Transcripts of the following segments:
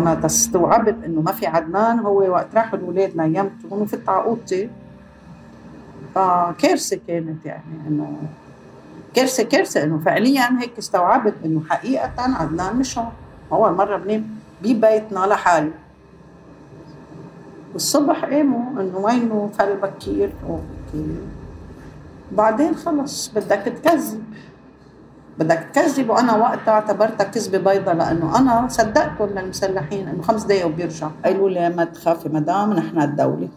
وأنا استوعبت إنه ما في عدنان هو وقت راحوا الأولاد نيمتهم وفت على اوضتي فكارثة كانت يعني إنه كارثة كارثة إنه فعليا هيك استوعبت إنه حقيقة عدنان مش هون. اول مره بنام ببيتنا لحالي والصبح قاموا إنه وينه؟ فل بكير. أوكي بعدين خلص بدك تكذب. بدك تكذب وأنا وقتها اعتبرتها كذبة بيضة لأنه أنا صدقتهم للمسلحين إنه خمس دقائق وبيرجع. قالوا لي ما تخافي مدام نحن الدولة.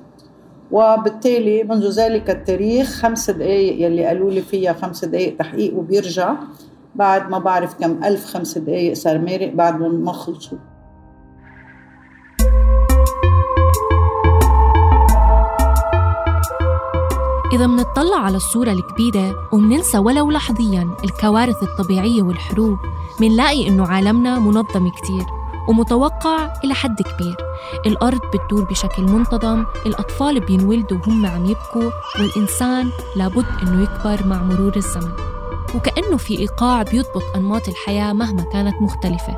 وبالتالي منذ ذلك التاريخ خمس دقائق يلي قالوا لي فيها خمس دقائق تحقيق وبيرجع. بعد ما بعرف كم ألف خمس دقائق صار مارق بعد ما خلصوا. إذا منطلع على الصورة الكبيرة ومننسى ولو لحظياً الكوارث الطبيعية والحروب منلاقي إنه عالمنا منظم كتير ومتوقع إلى حد كبير. الأرض بتدور بشكل منتظم الأطفال بينولدوا وهم عم يبكوا والإنسان لابد إنه يكبر مع مرور الزمن. وكأنه في إيقاع بيضبط أنماط الحياة مهما كانت مختلفة.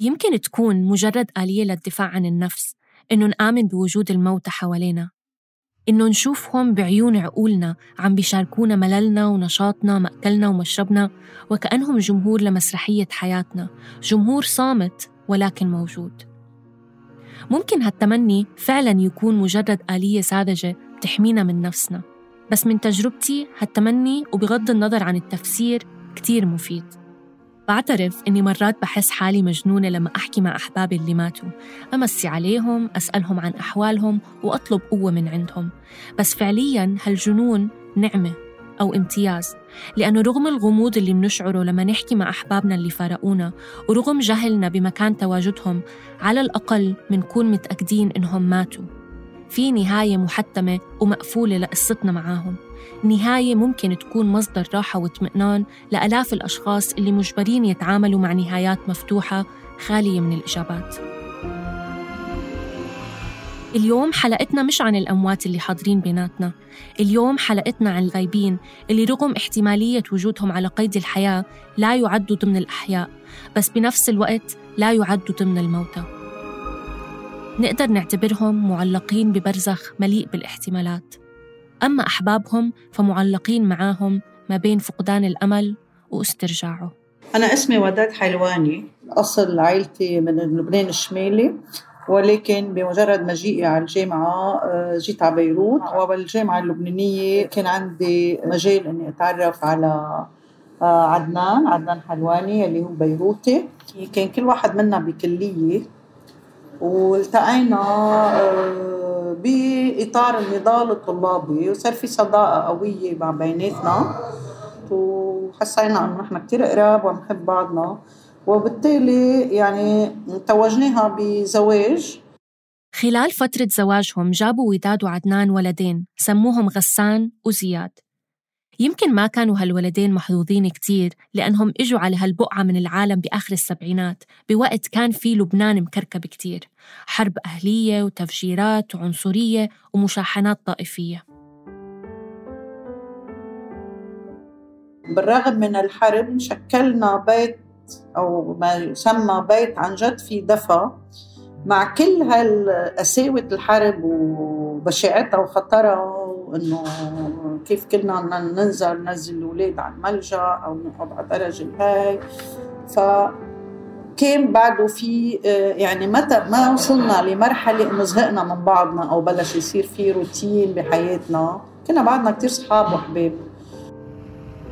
يمكن تكون مجرد آلية للدفاع عن النفس إنه نآمن بوجود الموتى حوالينا. إنه نشوفهم بعيون عقولنا عم بيشاركونا مللنا ونشاطنا مأكلنا ومشربنا وكأنهم جمهور لمسرحية حياتنا جمهور صامت ولكن موجود. ممكن هالتمني فعلا يكون مجرد آلية ساذجة بتحمينا من نفسنا بس من تجربتي هالتمني وبغض النظر عن التفسير كتير مفيد. بعترف إني مرات بحس حالي مجنونة لما أحكي مع أحبابي اللي ماتوا. أمسي عليهم أسألهم عن أحوالهم وأطلب قوة من عندهم. بس فعلياً هالجنون نعمة أو امتياز. لأنه رغم الغموض اللي منشعره لما نحكي مع أحبابنا اللي فارقونا ورغم جهلنا بمكان تواجدهم على الأقل منكون متأكدين إنهم ماتوا. في نهاية محتمة ومقفولة لقصتنا معاهم. نهاية ممكن تكون مصدر راحة واطمئنان لآلاف الأشخاص اللي مجبرين يتعاملوا مع نهايات مفتوحة خالية من الإجابات. اليوم حلقتنا مش عن الأموات اللي حاضرين بيناتنا. اليوم حلقتنا عن الغايبين اللي رغم احتمالية وجودهم على قيد الحياة لا يعدوا ضمن الأحياء بس بنفس الوقت لا يعدوا ضمن الموتى. نقدر نعتبرهم معلقين ببرزخ مليء بالاحتمالات. أما أحبابهم فمعلقين معاهم ما بين فقدان الأمل واسترجاعه. أنا اسمي وداد حلواني. أصل عائلتي من لبنان الشمالي ولكن بمجرد مجيئي على الجامعة آه، جيت على بيروت. وبالجامعة اللبنانية كان عندي مجال إني أتعرف على آه، عدنان عدنان حلواني اللي هو بيروتي. كان كل واحد منا بكلية. والتقينا بإطار النضال الطلابي وصار في صداقة قوية مع بيناتنا. وحسينا إنه نحن كتير قراب ونحب بعضنا. وبالتالي يعني توجناها بزواج. خلال فترة زواجهم جابوا وداد وعدنان ولدين سموهم غسان وزياد. يمكن ما كانوا هالولدين محظوظين كتير لأنهم إجوا على هالبقعة من العالم بآخر السبعينات بوقت كان في لبنان مكركب كتير. حرب أهلية وتفجيرات وعنصرية ومشاحنات طائفية. بالرغم من الحرب شكلنا بيت أو ما يسمى بيت عن جد في دفى مع كل هالقساوة الحرب وبشاعتها وخطرها وإنه كيف كنا ننزل ننزل الأولاد على الملجأ أو نقعد على درج الهاي. ف كان بعده في يعني متى ما وصلنا لمرحلة إنه زهقنا من بعضنا أو بلش يصير في روتين بحياتنا كنا بعدنا كتير صحاب وحباب.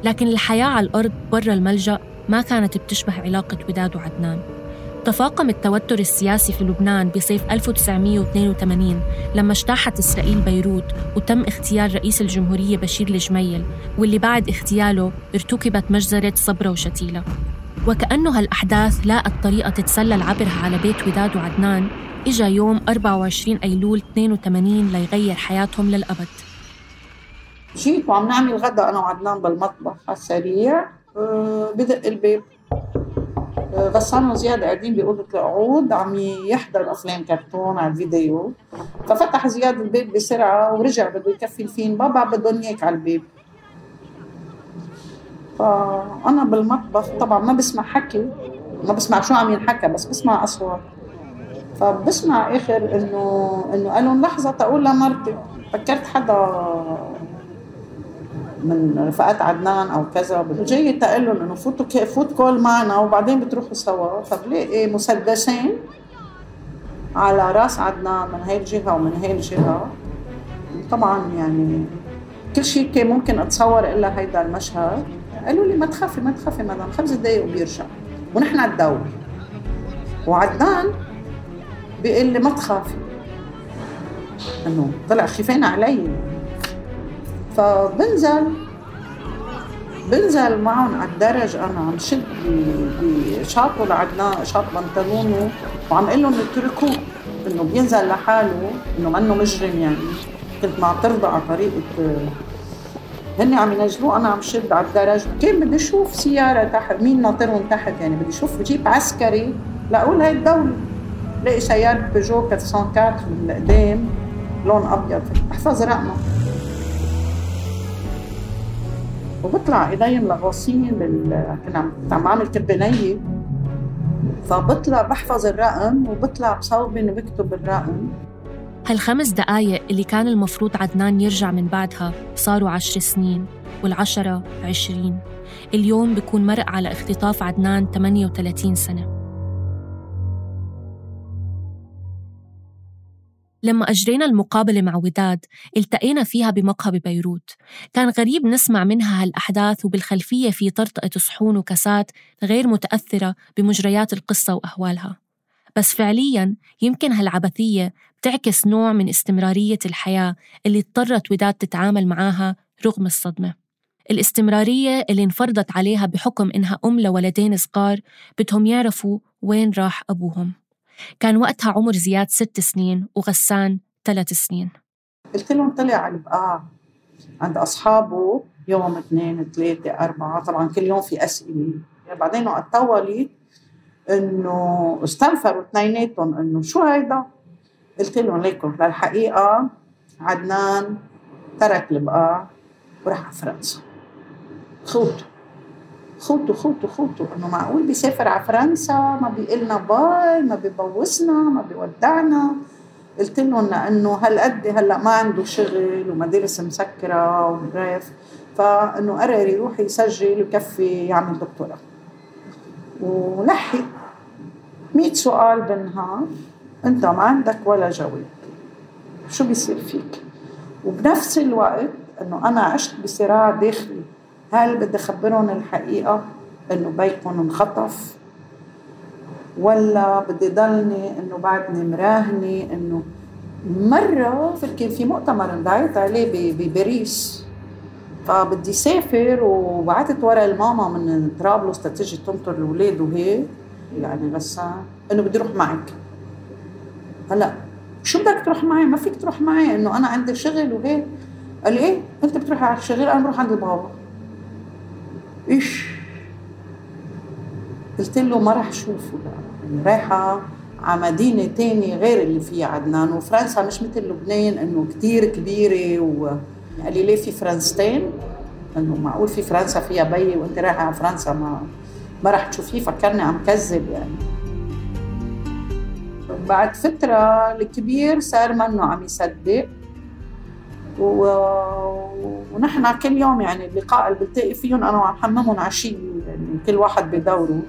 لكن الحياة على الأرض برا الملجأ ما كانت بتشبه علاقة وداد وعدنان. تفاقم التوتر السياسي في لبنان بصيف 1982 لما اجتاحت إسرائيل بيروت وتم اغتيال رئيس الجمهورية بشير الجميل واللي بعد اغتياله ارتكبت مجزرة صبرا وشتيلة. وكأنه هالأحداث لاقت طريقة تتسلل عبرها على بيت وداد وعدنان إجا يوم 24 أيلول 82 ليغير حياتهم للأبد. جيت وعم نعمل غدا أنا وعدنان بالمطبخ على السريع. أه بدق الباب غسان وزياد قاعدين بأوضة القعود عم يحضر أفلام كرتون على الفيديو. ففتح زياد الباب بسرعة ورجع بده يكفي الفين بابا بدهم إياك على الباب فأنا بالمطبخ طبعا ما بسمع حكي. ما بسمع شو عم ينحكى بس بسمع أصوات. فبسمع آخر انه إنه قالوا لحظة تقول لمرتي. فكرت حدا من رفقات عدنان أو كذا. جاي تقول لهم انه فوتوا فوت كول معنا وبعدين بتروحوا سوا. فبلاقي مسدسين على راس عدنان من هاي الجهه ومن هاي الجهه طبعا يعني كل شيء كان ممكن أتصور إلا هيدا المشهد. قالوا لي ما تخافي ما تخافي مدام خمس دقايق وبيرجع. ونحن على الدور وعدنان بيقول لي ما تخافي. إنه طلع خيفان علي. فبنزل بنزل معهم على الدرج. أنا عم شد بشاطه لعدنان شاط بنطلونه وعم أقول لهم اتركوه إنه بينزل لحاله إنه منه مجرم يعني. كنت معترضه على طريقة هن عم ينزلوه. أنا عم شد على الدرج. كان بدي أشوف سيارة تحت مين ناطرهم تحت يعني. بدي أشوف جيب عسكري لأقول هاي الدولة. بلاقي سيارة بيجو 404 من القدام لون أبيض. أحفظ رقمه. وبطلع ايدين لغاصين بال كنا عم بعمل كربونيه فبطلع بحفظ الرقم وبطلع بصوبي إنه بكتب الرقم. هالخمس دقايق اللي كان المفروض عدنان يرجع من بعدها صاروا عشر سنين والعشرة عشرين. اليوم بيكون مرق على اختطاف عدنان 38 سنة. لما أجرينا المقابلة مع وداد التقينا فيها بمقهى ببيروت. كان غريب نسمع منها هالأحداث وبالخلفية في طرطقة صحون وكاسات غير متأثرة بمجريات القصة وأهوالها. بس فعليا يمكن هالعبثية بتعكس نوع من استمرارية الحياة اللي اضطرت وداد تتعامل معاها رغم الصدمة. الاستمرارية اللي انفرضت عليها بحكم إنها أم لولدين صغار بدهم يعرفوا وين راح أبوهم. كان وقتها عمر زياد ست سنين وغسان ثلاث سنين. قلت لهم طلع على البقاع عند أصحابه يوم اثنين ثلاثة أربعة طبعا كل يوم في أسئلة. بعدين وقت طولت إنه استنفروا اثنيناتهم إنه شو هيدا؟ قلت لهم ليكم للحقيقة عدنان ترك البقاع وراح على فرنسا خوت خوتو خوتو خوتو إنه معقول بيسافر على فرنسا؟ ما بيقلنا باي ما بيبوسنا ما بيودعنا. قلت لهم لأنه هالقد هلأ ما عنده شغل ومدارس مسكرة وبريف فإنه قرر يروح يسجل ويكفي يعمل دكتوراه. ولحي 100 سؤال بالنهار. أنت ما عندك ولا جواب. شو بيصير فيك؟ وبنفس الوقت إنه أنا عشت بصراع داخلي. هل بدي أخبرهم الحقيقة إنه بيكم انخطف؟ ولا بدي ضلني إنه بعدني مراهنة إنه مرة كان في مؤتمر اندعيت عليه بباريس. فبدي سافر وبعثت ورا الماما من طرابلس تتجي تنطر الأولاد وهيك يعني غسان إنه بدي أروح معك. هلأ شو بدك تروح معي؟ ما فيك تروح معي إنه أنا عندي شغل وهيك. قال لي إيه؟ انت بتروح على الشغل أنا بروح عند البابا. إيش؟ قلت له ما راح أشوفه. يعني رايحة على مدينة تانية غير اللي فيها عدنان. وفرنسا مش مثل لبنان إنه كتير كبيرة و قال لي ليه في فرنستين؟ انه معقول في فرنسا فيها بي؟ وأنت رايحة على فرنسا ما ما راح تشوفيه فكرني عم كذب يعني. بعد فترة الكبير صار منه عم يصدق. ونحن كل يوم يعني اللقاء اللي بلتقي فيهم أنا وعم حممهم عشيه يعني كل واحد بدوره.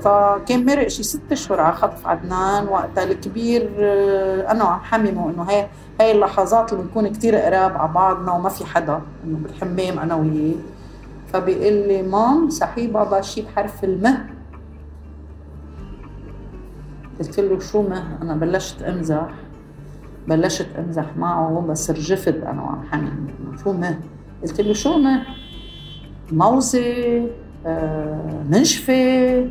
فكان مرق شي ست أشهر على خطف عدنان وقتها الكبير آه، أنا وعم حممه إنه هي هاي اللحظات اللي بنكون كتير قراب على بعضنا وما في حدا إنه بالحمام أنا وياه. فبيقول لي مام صحي بابا شي بحرف المه. قلت له شو مه؟ أنا بلشت أمزح. بلشت أمزح معه بس رجفت أنا وعم حنين شو ما قلت له شو ما؟ موزة آه منشفة.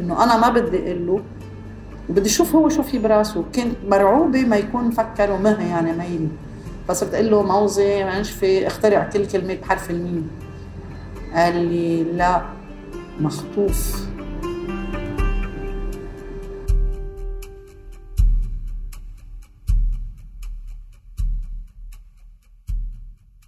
إنه أنا ما بدي أقول له وبدي أشوف هو شو في براسه. كنت مرعوبة ما يكون مفكر ومه يعني ميلي فصرت أقول له موزة منشفة اخترع كل كلمة بحرف الميم. قال لي لا مخطوف.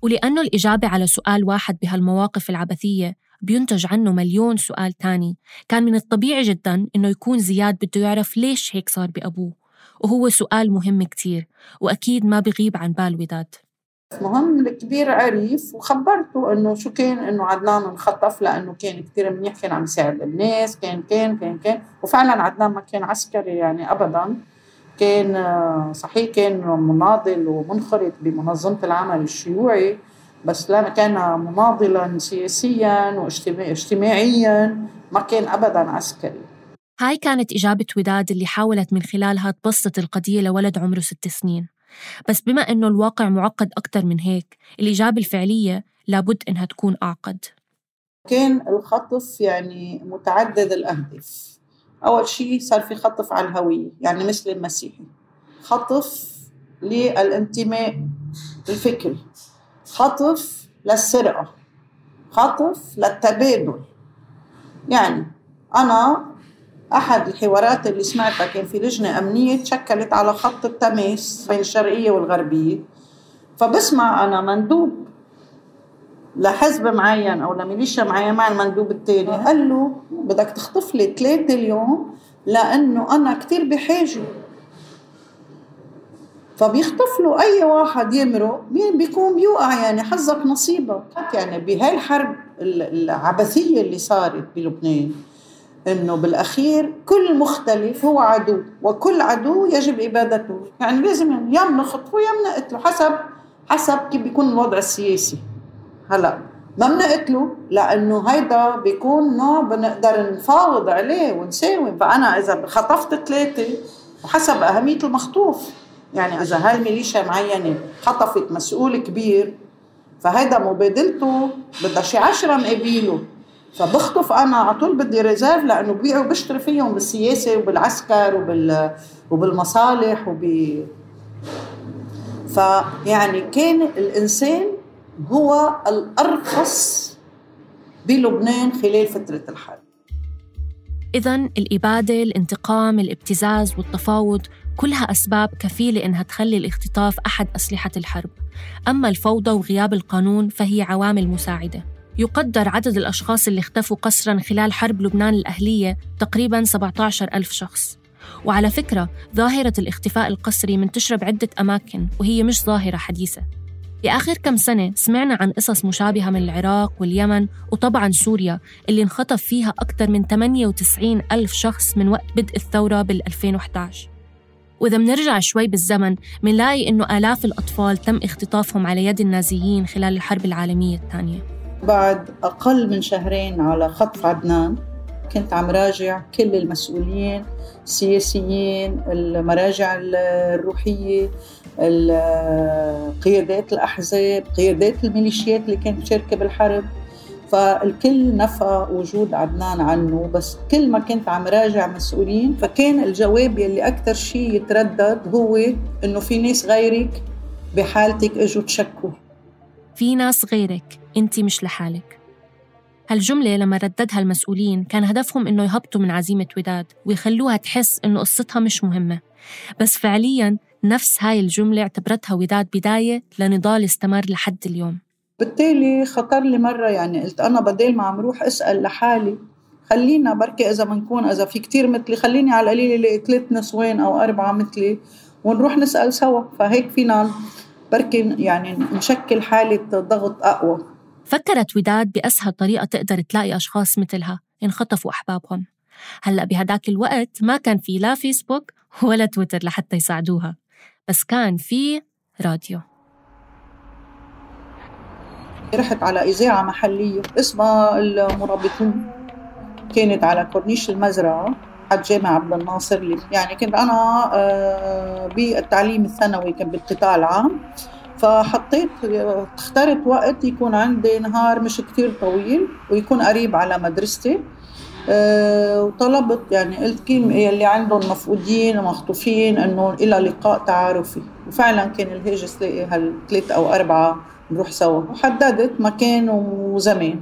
ولأنه الإجابة على سؤال واحد بهالمواقف العبثية بينتج عنه مليون سؤال تاني. كان من الطبيعي جدا إنه يكون زياد بده يعرف ليش هيك صار بأبوه وهو سؤال مهم كتير وأكيد ما بغيب عن بال وداد. مهم الكبير عرف وخبرته إنه شو كان إنه عدنان انخطف لأنه كان كثير منيح كان عم يساعد الناس كان كان كان كان وفعلا عدنان ما كان عسكري يعني ابدا. كان صحيح كان مناضل ومنخرط بمنظمة العمل الشيوعي بس لا كان مناضلا سياسيا واجتماعيا ما كان ابدا عسكري. هاي كانت إجابة وداد اللي حاولت من خلالها تبسط القضية لولد عمره ست سنين. بس بما إنه الواقع معقد أكتر من هيك الإجابة الفعلية لابد إنها تكون أعقد. كان الخطف يعني متعدد الأهداف. أول شيء صار في خطف على الهوية يعني مثل المسيحي. خطف للانتماء الفكري خطف للسرقة. خطف للتبادل. يعني أنا أحد الحوارات اللي سمعتها كان في لجنة أمنية تشكلت على خط التماس بين الشرقية والغربية. فبسمع أنا مندوب. لحزب معين أو لميليشيا معين مع المندوب التاني قال له بدك تخطف لي ثلاثة اليوم لأنه أنا كتير بحاجة. فبيخطف له أي واحد يمرق بيكون بيوقع؟ يعني حظك نصيبك. يعني بهاي الحرب العبثية اللي صارت بلبنان إنه بالأخير كل مختلف هو عدو وكل عدو يجب إبادته. يعني لازم يا بنخطفه يا بنقتله حسب حسب كيف بيكون الوضع السياسي. هلا ما بنقتله لأنه هيدا بيكون نوع بنقدر نفاوض عليه ونساوم فأنا إذا خطفت ثلاثة وحسب أهمية المخطوف يعني إذا هاي الميليشيا معينة خطفت مسؤول كبير فهيدا مبادلته بدها شي 10 مقابيله فبخطف أنا على طول بدي ريزيرف لأنه ببيع وبشتري فيهم بالسياسة وبالعسكر وبال وبالمصالح وب فيعني كان الإنسان هو الأرخص بلبنان خلال فترة الحرب. إذا الإبادة، الانتقام، الابتزاز والتفاوض كلها أسباب كفيلة إنها تخلي الاختطاف أحد أسلحة الحرب. أما الفوضى وغياب القانون فهي عوامل مساعدة. يقدر عدد الأشخاص اللي اختفوا قسرا خلال حرب لبنان الأهلية تقريبا 17 ألف شخص. وعلى فكرة ظاهرة الاختفاء القسري منتشرة بعدة أماكن وهي مش ظاهرة حديثة. بآخر كم سنة سمعنا عن قصص مشابهة من العراق واليمن وطبعا سوريا اللي انخطف فيها أكثر من 98 ألف شخص من وقت بدء الثورة بال 2011 وإذا منرجع شوي بالزمن منلاقي إنه آلاف الأطفال تم اختطافهم على يد النازيين خلال الحرب العالمية الثانية. بعد أقل من شهرين على خطف عدنان كنت عم راجع كل المسؤولين السياسيين المراجع الروحية قيادات الأحزاب قيادات الميليشيات اللي كانت تشارك بالحرب. فالكل نفى وجود عدنان عنه بس كل ما كنت عم راجع مسؤولين فكان الجواب يلي أكثر شيء يتردد هو إنه في ناس غيرك بحالتك إجوا تشكوا. في ناس غيرك انت مش لحالك. هالجملة لما رددها المسؤولين كان هدفهم إنه يهبطوا من عزيمة وداد ويخلوها تحس إنه قصتها مش مهمة. بس فعلياً نفس هاي الجملة اعتبرتها وداد بداية لنضال استمر لحد اليوم. بالتالي خطر لي مرة يعني قلت أنا بدل ما عم روح أسأل لحالي. خلينا بركي إذا بنكون إذا في كتير مثلي خليني على القليل لقي ثلاث نسوان أو أربعة مثلي ونروح نسأل سوا. فهيك فينا بركي يعني نشكل حالة ضغط أقوى. فكرت وداد بأسهل طريقة تقدر تلاقي أشخاص مثلها انخطفوا أحبابهم. هلأ بهداك الوقت ما كان في لا فيسبوك ولا تويتر لحتى يساعدوها. بس كان في راديو. رحت على إذاعة محلية. اسمها المرابطون. كانت على كورنيش المزرعة. حد جامع عبد الناصر يعني كنت أنا آه، بالتعليم الثانوي كان بالقطاع العام. فحطيت اخترت وقت يكون عندي نهار مش كتير طويل ويكون قريب على مدرستي. أه وطلبت يعني قلت كيم اللي عندهم مفقودين ومخطوفين إنه إلى لقاء تعارفي. وفعلا كان الهاجس لاقي هالثلاث أو أربعة نروح سوا. وحددت مكان وزمان.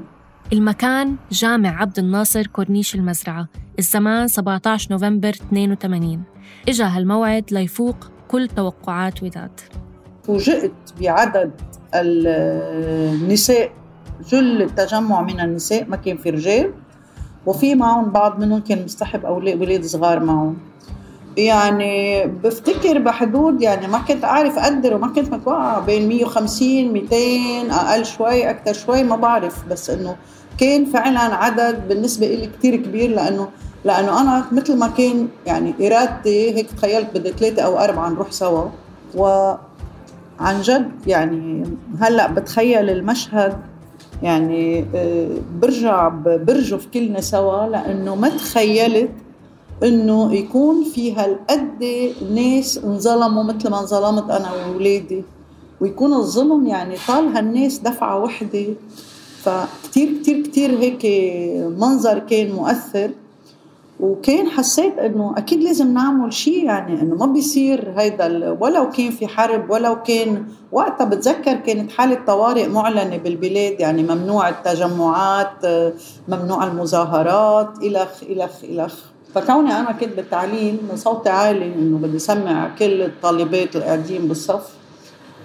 المكان جامع عبد الناصر كورنيش المزرعة الزمان 17 نوفمبر 82 إجا هالموعد ليفوق كل توقعات وداد فوجئت بعدد النساء جل التجمع من النساء ما كان في رجال. وفي معهم بعض منهم كان مصطحب أولاد ولاد صغار معهم. يعني بفتكر بحدود يعني ما كنت أعرف أقدر وما كنت متوقعة بين 150 200 أقل شوي أكثر شوي ما بعرف. بس إنه كان فعلا عدد بالنسبة لي كتير كبير لأنه لأنه أنا مثل ما كان يعني إرادتي هيك تخيلت بدي ثلاثة أو أربعة نروح سوا. وعن جد يعني هلأ بتخيل المشهد يعني آه، برجع برجف كلنا سوا لأنه ما تخيلت إنه يكون في هالقد ناس انظلموا مثل ما انظلمت أنا واولادي ويكون الظلم يعني طال هالناس دفعة وحدة. فكتير كتير كتير هيك منظر كان مؤثر. وكان حسيت إنه أكيد لازم نعمل شيء يعني إنه ما بيصير هيدا ولو كان في حرب ولو كان وقتها بتذكر كانت حالة طوارئ معلنة بالبلاد يعني ممنوع التجمعات ممنوع المظاهرات الخ الخ الخ فكوني أنا كنت بالتعليم صوتي عالي إنه بدي سمع كل الطالبات القاعدين بالصف.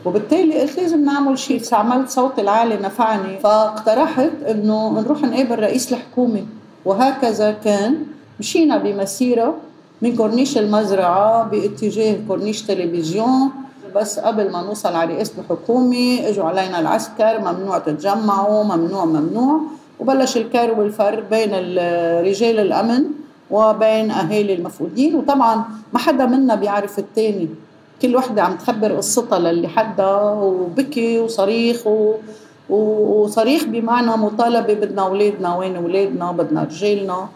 وبالتالي قلت لازم نعمل شيء استعملت صوتي العالي نفعني. فاقترحت إنه نروح نقابل رئيس الحكومة وهكذا كان مشينا بمسيرة من كورنيش المزرعة باتجاه كورنيش تلفزيون. بس قبل ما نوصل على رئاسة الحكومة إجوا علينا العسكر ممنوع تتجمعوا ممنوع ممنوع. وبلش الكر والفر بين رجال الأمن وبين أهالي المفقودين. وطبعا ما حدا منا بيعرف الثاني كل وحدة عم تخبر قصتها للي حدا وبكي وصريخ و... وصريخ بمعنى مطالبة بدنا أولادنا وين أولادنا بدنا رجالنا.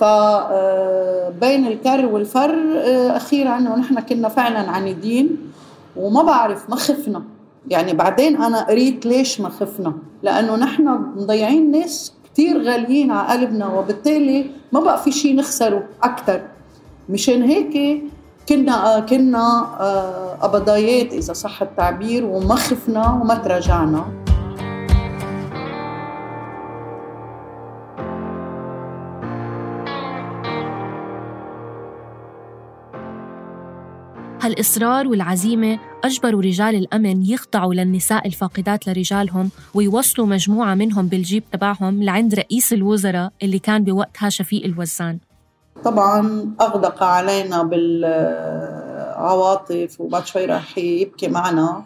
فبين آه، الكر والفر آه، أخيرا ونحن كنا فعلا عنيدين وما بعرف ما خفنا. يعني بعدين أنا قريت ليش ما خفنا؟ لأنه نحن مضيعين ناس كثير غاليين على قلبنا وبالتالي ما بقى في شيء نخسره أكثر مشان هيك كنا آه، كنا قبضايات إذا صح التعبير وما خفنا وما تراجعنا. هالإصرار والعزيمة أجبروا رجال الأمن يخضعوا للنساء الفاقدات لرجالهم ويوصلوا مجموعة منهم بالجيب تبعهم لعند رئيس الوزراء اللي كان بوقتها شفيق الوزان. طبعا أغدق علينا بالعواطف وبعد شوي راح يبكي معنا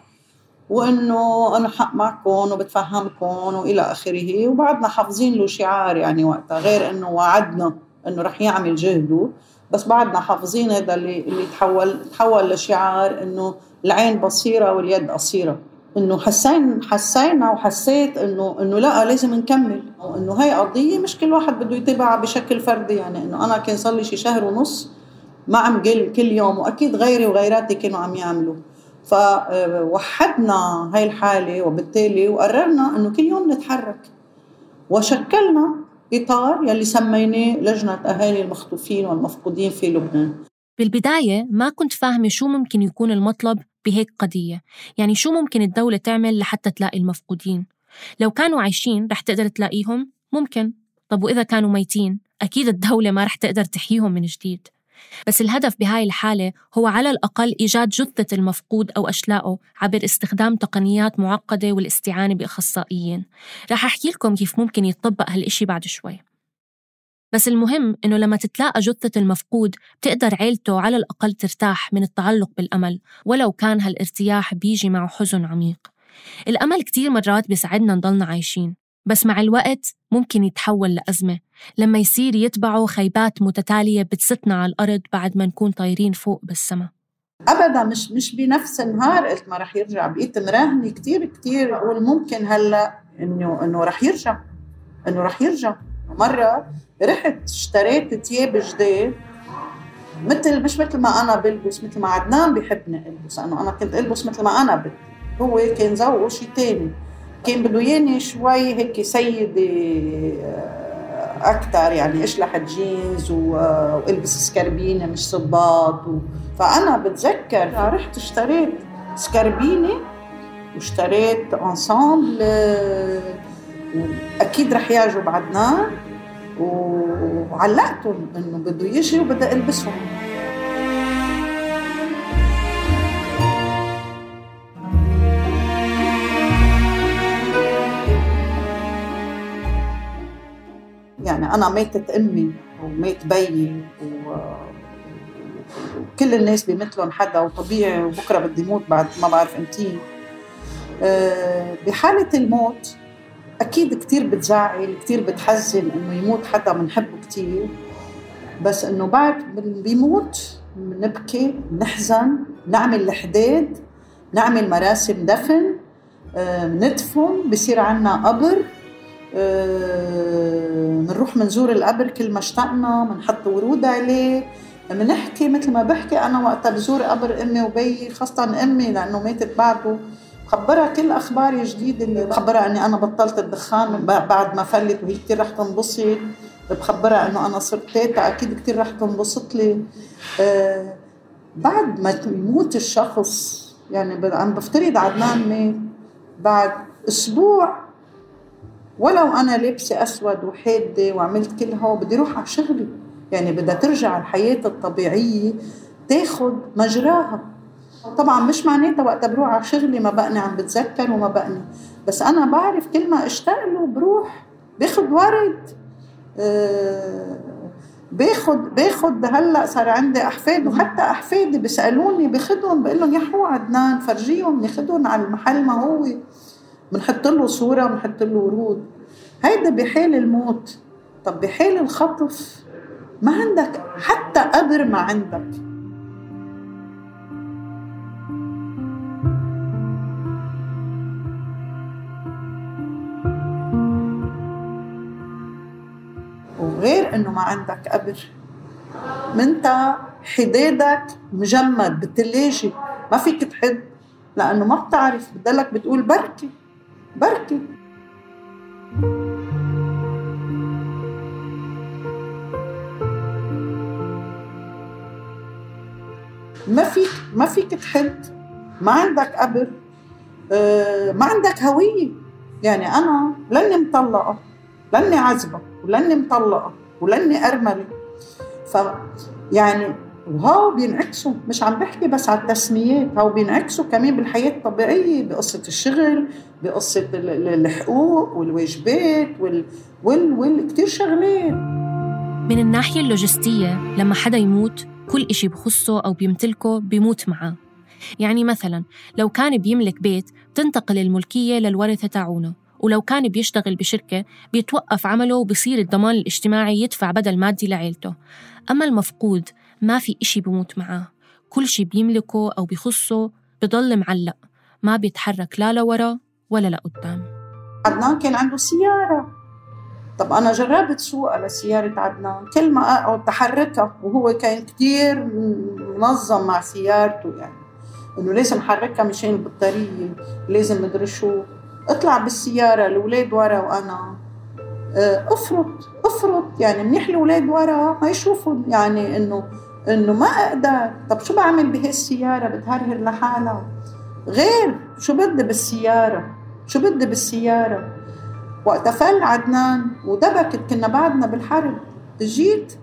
وإنه أنا حق معكم وبتفهمكم وإلى آخره. وبعدنا حافظين له شعار يعني وقتها غير إنه وعدنا إنه رح يعمل جهده. بس بعدنا حافظين هذا اللي اللي تحول تحول لشعار إنه العين بصيرة واليد قصيرة. إنه حسين حسينا وحسيت انه إنه لا لازم نكمل. وانه هي قضية مش كل واحد بده يتابعها بشكل فردي. يعني إنه أنا كان صار لي شي شهر ونص ما عم قل كل يوم وأكيد غيري وغيراتي كانوا عم يعملوا. فوحدنا هاي الحالة وبالتالي وقررنا إنه كل يوم نتحرك. وشكلنا إطار يلي سميناه لجنة أهالي المخطوفين والمفقودين في لبنان. بالبداية ما كنت فاهمة شو ممكن يكون المطلب بهيك قضية. يعني شو ممكن الدولة تعمل لحتى تلاقي المفقودين؟ لو كانوا عايشين رح تقدر تلاقيهم؟ ممكن. طب وإذا كانوا ميتين؟ أكيد الدولة ما رح تقدر تحييهم من جديد. بس الهدف بهاي الحالة هو على الأقل إيجاد جثة المفقود أو أشلاءه عبر استخدام تقنيات معقدة والاستعانة بأخصائيين. رح أحكي لكم كيف ممكن يتطبق هالإشي بعد شوي. بس المهم إنه لما تتلاقى جثة المفقود بتقدر عيلته على الأقل ترتاح من التعلق بالأمل ولو كان هالارتياح بيجي معه حزن عميق. الأمل كتير مرات بيساعدنا نضلنا عايشين بس مع الوقت ممكن يتحول لأزمة. لما يصير يتبعوا خيبات متتالية بتستنا على الأرض بعد ما نكون طايرين فوق بالسما ابدا مش مش بنفس النهار. قلت ما رح يرجع بقيت مراهنه كثير كثير والممكن هلأ إنه إنه رح يرجع. إنه رح يرجع. مرة رحت اشتريت ثياب جداد مثل مش مثل ما أنا بلبس مثل ما عدنان بحبني ألبس. انه أنا كنت ألبس مثل ما أنا بدي. هو كان ذوقه شيء تاني. كان بده ياني شوي هيك سيدة أكثر يعني أشلح جينز والبس سكربينة مش صباط و... فأنا بتذكر رحت اشتريت سكربينة واشتريت انسامبل أكيد رح يعجب عدنان وعلقتهم إنه بده يجي وبدي ألبسهم. يعني أنا ماتت أمي ومات بيي وكل الناس بيمثلهم حدا وطبيعي وبكرة بدي موت بعد ما بعرف إمتى آه، بحالة الموت أكيد كتير بتزعل كتير بتحزن إنه يموت حدا بنحبه كتير. بس إنه بعد بيموت بنبكي بنحزن نعمل الحداد نعمل مراسم دفن آه، ندفن بصير عنا قبر. آه، منزور القبر كل ما اشتقنا بنحط ورود عليه بنحكي مثل ما بحكي أنا وقتها بزور قبر أمي وبيي خاصة أمي لأنه ماتت بعده. خبرها كل أخباري جديده اللي بخبرها إني أنا بطلت الدخان بعد ما فلت وهي كثير رح تنبسط. بخبرها إنه أنا صرت تيتا أكيد كثير رح تنبسط لي. آه بعد ما يموت الشخص يعني عم بفترض عدنان مات بعد أسبوع ولو أنا لابسه أسود وحاده وعملت كل هو بدي أروح على شغلي. يعني بدها ترجع الحياة الطبيعية تاخذ مجراها. طبعا مش معناتها وقت بروح على شغلي ما بقني عم بتذكر وما بقني. بس أنا بعرف كل ما اشتاق له بروح باخذ ورد. أه باخد باخد هلأ صار عندي أحفاد وحتى أحفادي بيسالوني باخذهم بقول لهم يا حو عدنان فرجيهم ناخذهم على المحل ما هو. بنحط له صورة بنحط له ورود. هيدا بحال الموت. طب بحال الخطف؟ ما عندك حتى قبر ما عندك. غير إنه ما عندك قبر. منت حدادك مجمد بالثلاجة ما فيك تحد لأنه ما بتعرف. بتضلك بتقول بركي. بركي. ما فيك ما فيك تحد ما عندك قبر آه، ما عندك هوية. يعني أنا لاني مطلقة لاني عزبة ولاني مطلقة ولاني أرملة. ف يعني وهو بينعكسوا مش عم بحكي بس على التسميات هو بينعكسوا كمان بالحياة الطبيعية بقصة الشغل بقصة الحقوق والواجبات وال وال, وال... كتير شغلات. من الناحية اللوجستية لما حدا يموت كل إشي بخصه أو بيمتلكه بيموت معه يعني مثلا لو كان بيملك بيت تنتقل الملكية للورثة تاعونه. ولو كان بيشتغل بشركة بيتوقف عمله وبصير الضمان الاجتماعي يدفع بدل مادي لعيلته. أما المفقود ما في إشي بموت معاه. كل شي بيملكه أو بخصه بضل معلق ما بيتحرك لا لورا ولا لقدام. عدنان كان عنده سيارة. طب أنا جربت سوقها لسيارة عدنان. كل ما أقعد تحركها وهو كان كتير منظم مع سيارته يعني. إنه لازم حركها مشان البطارية لازم مدري شو اطلع بالسيارة الأولاد ورا وأنا. آه، افرط افرط. يعني منيح الأولاد ورا ما يشوفوا يعني إنه إنه ما أقدر. طب شو بعمل بهالسيارة؟ بتهرهر لحالها. غير شو بدي بالسيارة؟ شو بدي بالسيارة؟ وقت فل عدنان ودبكت كنا بعدنا بالحرب. جيت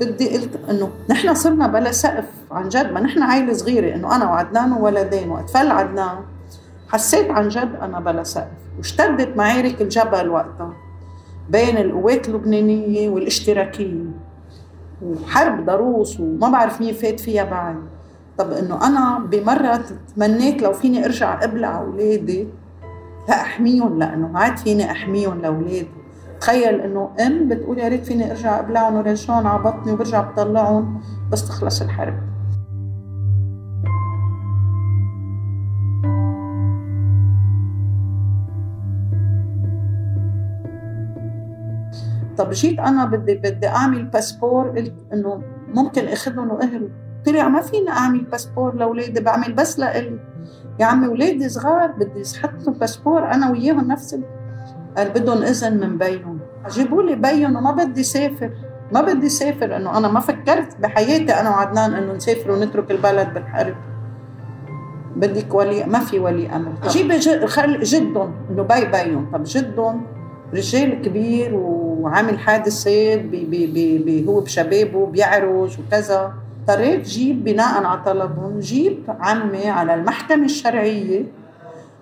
بدي قلت إنه نحن صرنا بلا سقف عن جد. ما نحن عائله صغيرة إنه أنا وعدنان وولدين. وقت فل عدنان حسيت عن جد أنا بلا سقف. واشتدت معارك الجبل وقتها بين القوات اللبنانية والاشتراكية. وحرب ضروس وما بعرف مين فات فيها بعد. طب إنه أنا بمرة تمنيت لو فيني أرجع أبلع أولادي؟ لاحميهم لأنه ما عاد فيني أحميهم لأولادي. تخيل إنه أم بتقول يا ريت فيني أرجع أبلعهم ورجعهم على بطني وبرجع بطلعهم بس تخلص الحرب. طب جيت أنا بدي بدي أعمل باسبور قلت إنه ممكن أخذهم واهرب طلع ما فيني أعمل باسبور لأولادي بعمل بس لإلي. يا عمي ولادي صغار بدي أحط لهم باسبور أنا وياهم نفس قال بدهم إذن من بيهم. جيبوا لي بيهم وما بدي سافر. ما بدي سافر إنه أنا ما فكرت بحياتي أنا وعدنان إنه نسافر ونترك البلد بالحرب. بدك ولي ما في ولي أمر. جيبي خل جدهم إنه بي بيهم طب جدهم رجال كبير وعامل حادثات بي بي بي بي هو بشبابه بيعرج وكذا اضطريت جيب بناء على طلبهم جيب عمي على المحكمة الشرعية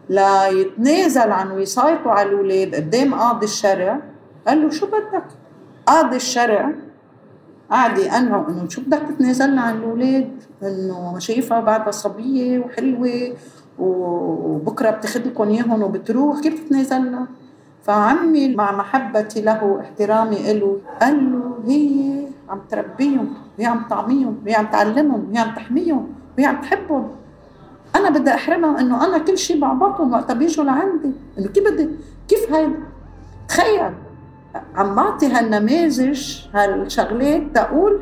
ليتنازل عن وصايته على الأولاد قدام قاضي الشرع قال له شو بدك؟ قاضي الشرع قاعد يقنعه إنه شو بدك تتنازلنا عن الأولاد إنه شايفها بعدها صبية وحلوة وبكرة بتاخذ لكم إياهم وبتروح كيف تتنازلنا؟ فعمي مع محبتي له واحترامي له قال له هي عم تربيهم وهي عم تعميهم وهي عم تعلمهم وهي عم تحميهم وهي عم تحبهم. أنا بدي أحرمها إنه أنا كل شيء بعبطهم وقت بيجوا لعندي. انه كيف بدي؟ كيف هيدا تخيل عم بعطي هالنماذج هالشغلات تقول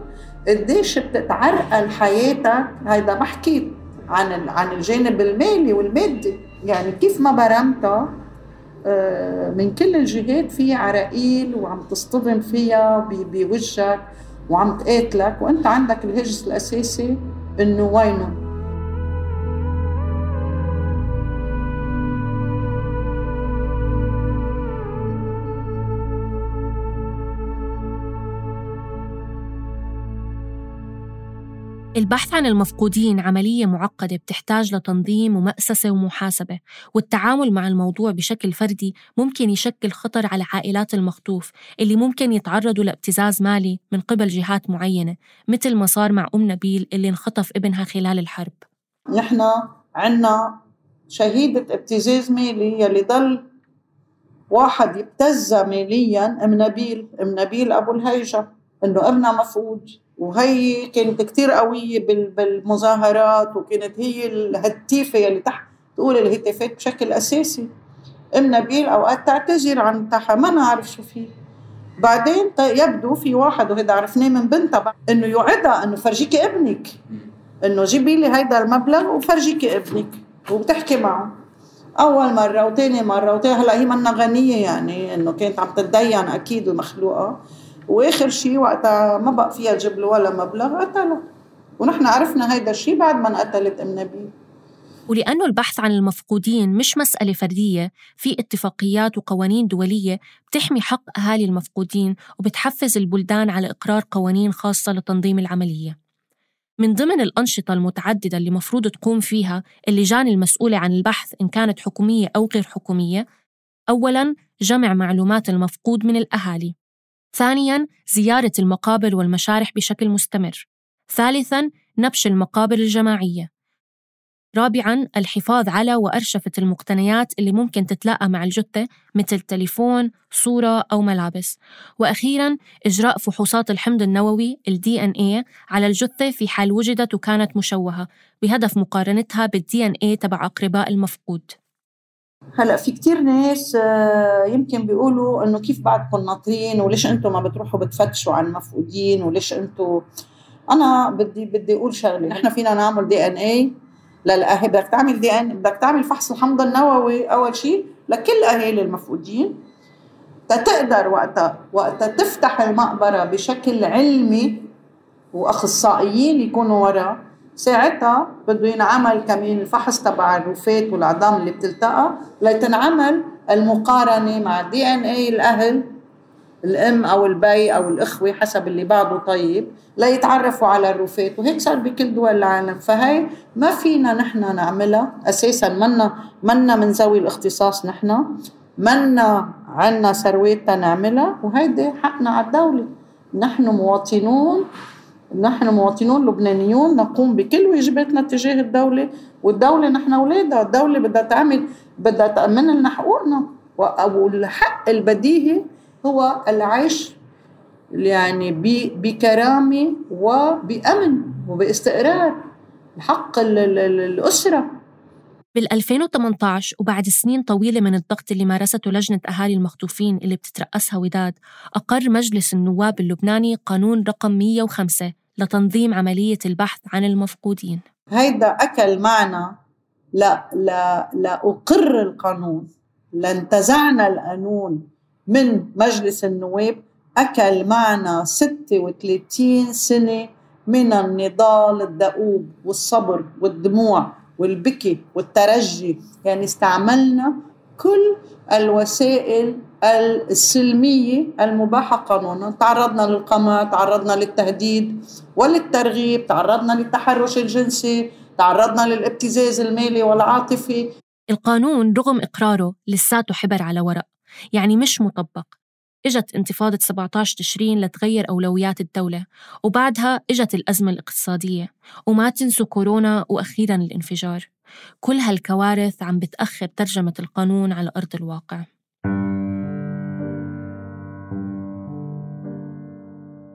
قديش بتتعرقل حياتك. هيدا بحكي عن عن الجانب المالي والمادي. يعني كيف ما برمتها من كل الجهات في عراقيل وعم تصطدم فيها بوجهك وعم تقاتلك. وأنت عندك الهجس الأساسي إنه وينه البحث عن المفقودين عملية معقدة بتحتاج لتنظيم ومأسسة ومحاسبة والتعامل مع الموضوع بشكل فردي ممكن يشكل خطر على عائلات المخطوف اللي ممكن يتعرضوا لابتزاز مالي من قبل جهات معينة مثل ما صار مع أم نبيل اللي انخطف ابنها خلال الحرب. نحن عنا شهيدة ابتزاز مالي يلي ضل واحد يبتزها ماليا أم نبيل أم نبيل أبو الهيجة إنه ابنها مفقود. وهي كانت كتير قوية بالمظاهرات وكانت هي الهتيفة اللي تحت تقول الهتافات بشكل أساسي. ام نبيل أوقات تعتذر عن تحا ما نعرف شو فيه بعدين يبدو في واحد وهذا عرفناه من بنتها إنه يوعدها إنه فرجيكي ابنك. إنه جيبي لي هيدا المبلغ وفرجيكي ابنك وبتحكي معه. أول مرة وثاني مرة وتاني هلأ هي منا غنية يعني إنه كانت عم تتدين أكيد المخلوقة. وآخر شيء وقتها ما بقى فيها تجيب له ولا مبلغ قتلها. ونحن عرفنا هيدا الشيء بعد ما انقتلت أم نبيل. ولأنه البحث عن المفقودين مش مسألة فردية في اتفاقيات وقوانين دولية بتحمي حق أهالي المفقودين وبتحفز البلدان على إقرار قوانين خاصة لتنظيم العملية. من ضمن الأنشطة المتعددة اللي مفروض تقوم فيها اللجان المسؤولة عن البحث إن كانت حكومية أو غير حكومية أولاً جمع معلومات المفقود من الأهالي. ثانياً زيارة المقابر والمشارح بشكل مستمر. ثالثاً نبش المقابر الجماعية. رابعاً الحفاظ على وأرشفة المقتنيات اللي ممكن تتلاقى مع الجثة مثل تليفون، صورة أو ملابس. وأخيراً إجراء فحوصات الحمض النووي ال DNA على الجثة في حال وجدت وكانت مشوهة بهدف مقارنتها بال DNA تبع أقرباء المفقود. هلا في كتير ناس آه، يمكن بيقولوا إنه كيف بعدكم ناطرين وليش أنتم ما بتروحوا بتفتشوا عن المفقودين وليش أنتم أنا بدي بدي أقول شغلة نحن فينا نعمل دي إن اي للاهالي بدك تعمل دي إن بدك تعمل فحص الحمض النووي أول شيء لكل أهالي المفقودين تقدر وقتها وقتها تفتح المقبرة بشكل علمي وأخصائيين يكونوا ورا ساعتها بده ينعمل كمان الفحص تبع الرفات والعظام اللي بتلتقى لتنعمل المقارنة مع دي إن اي الأهل الأم أو البي أو الإخوة حسب اللي بعده طيب ليتعرفوا على الرفات وهيك صار بكل دول العالم. فهي ما فينا نحن نعملها. أساسا منا منا من ذوي الاختصاص نحن. منا عنا ثروات تنعملها وهيدي حقنا على الدولة. نحن مواطنون نحن مواطنون لبنانيون نقوم بكل واجباتنا تجاه الدولة والدولة نحن أولادها الدولة بدها تعمل بدها تأمن لنا حقوقنا. والحق البديهي هو العيش يعني بكرامة وبأمن وباستقرار. حق الأسرة. بال 2018 وبعد سنين طويلة من الضغط اللي مارسته لجنة أهالي المخطوفين اللي بتترأسها وداد أقر مجلس النواب اللبناني قانون رقم 105 لتنظيم عملية البحث عن المفقودين. هيدا أكل معنا لا لا لا أقر القانون. لانتزعنا القانون من مجلس النواب. أكل معنا 36 سنة من النضال الدؤوب والصبر والدموع والبكي والترجي. يعني استعملنا كل الوسائل السلمية المباحة قانونا. تعرضنا للقمع تعرضنا للتهديد وللترغيب تعرضنا للتحرش الجنسي تعرضنا للابتزاز المالي والعاطفي. القانون رغم إقراره لساته حبر على ورق يعني مش مطبق. إجت انتفاضة 17 تشرين لتغير أولويات الدولة وبعدها إجت الأزمة الاقتصادية وما تنسوا كورونا وأخيرا الانفجار. كل هالكوارث عم بتأخر ترجمة القانون على أرض الواقع.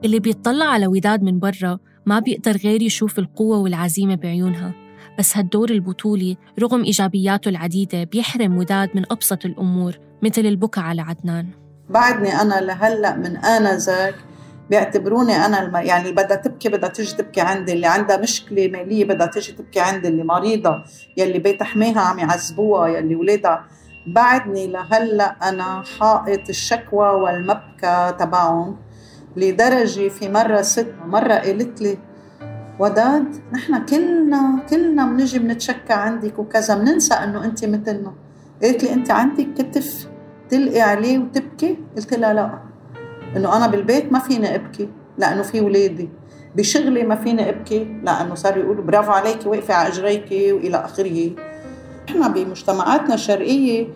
اللي بيطلع على وداد من برا ما بيقدر غير يشوف القوة والعزيمة بعيونها. بس هالدور البطولي رغم إيجابياته العديدة بيحرم وداد من أبسط الأمور مثل البكاء على عدنان. بعدني أنا لهلأ من آنذاك بيعتبروني أنا الم... يعني بدها تبكي بدها تيجي تبكي عندي. اللي عندها مشكلة مالية بدها تيجي تبكي عندي. اللي مريضة يلي بيت حماها عم يعذبوها يلي ولادها. بعدني لهلأ أنا حائط الشكوى والمبكى تبعهم. لدرجه في مرة ست مرة قالت لي وداد نحن كلنا كلنا بنجي بنتشكى عندك وكذا بننسى إنه أنت مثلنا. قالت لي أنت عندك كتف تلقي عليه وتبكي؟ قلت لها لا. إنه أنا بالبيت ما فيني أبكي لأنه في ولادي. بشغلي ما فيني أبكي لأنه صاروا يقولوا برافو عليكي واقفه على اجريك وإلى آخره. إحنا بمجتمعاتنا الشرقية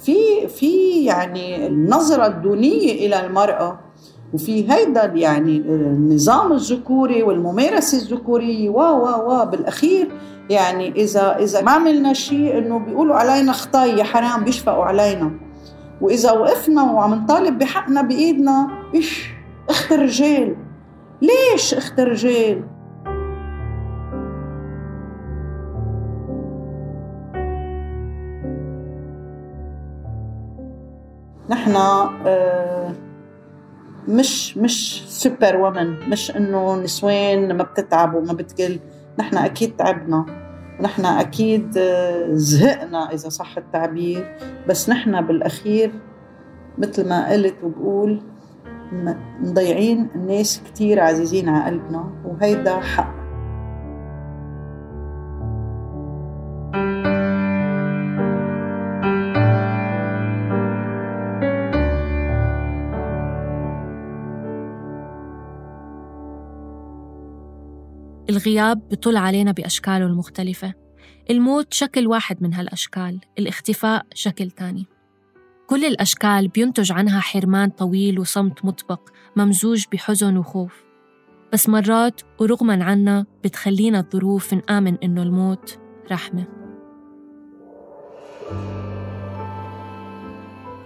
في في يعني النظرة الدونية إلى المرأة. وفي هيدا يعني النظام الذكوري والممارسه الذكوريه و و و بالأخير يعني إذا إذا ما عملنا شيء إنه بيقولوا علينا خطاي يا حرام بيشفقوا علينا. وإذا وقفنا وعم نطالب بحقنا بإيدنا إيش؟ أخت الرجال. ليش أخت الرجال؟ نحن آه، مش مش سوبر وومن مش إنه نسوان ما بتتعب وما بتقل. نحن أكيد تعبنا. ونحن أكيد آه، زهقنا إذا صح التعبير. بس نحن بالأخير مثل ما قلت وبقول مضيعين ناس كتير عزيزين على قلبنا. وهيدا حق الغياب بطل علينا بأشكاله المختلفة. الموت شكل واحد من هالأشكال الاختفاء شكل تاني. كل الأشكال بينتج عنها حرمان طويل وصمت مطبق ممزوج بحزن وخوف. بس مرات ورغما عنا بتخلينا الظروف نآمن إنه الموت رحمة.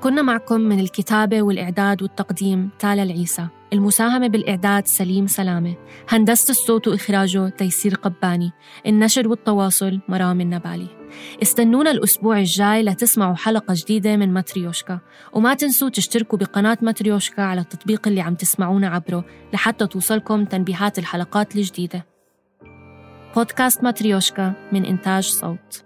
كنا معكم من الكتابة والإعداد والتقديم تالا العيسى المساهمة بالإعداد سليم سلامة. هندسة الصوت وإخراجه تيسير قباني. النشر والتواصل مرام النبالي. استنونا الأسبوع الجاي لتسمعوا حلقة جديدة من ماتريوشكا. وما تنسوا تشتركوا بقناة ماتريوشكا على التطبيق اللي عم تسمعونا عبره لحتى توصلكم تنبيهات الحلقات الجديدة. بودكاست ماتريوشكا من إنتاج صوت.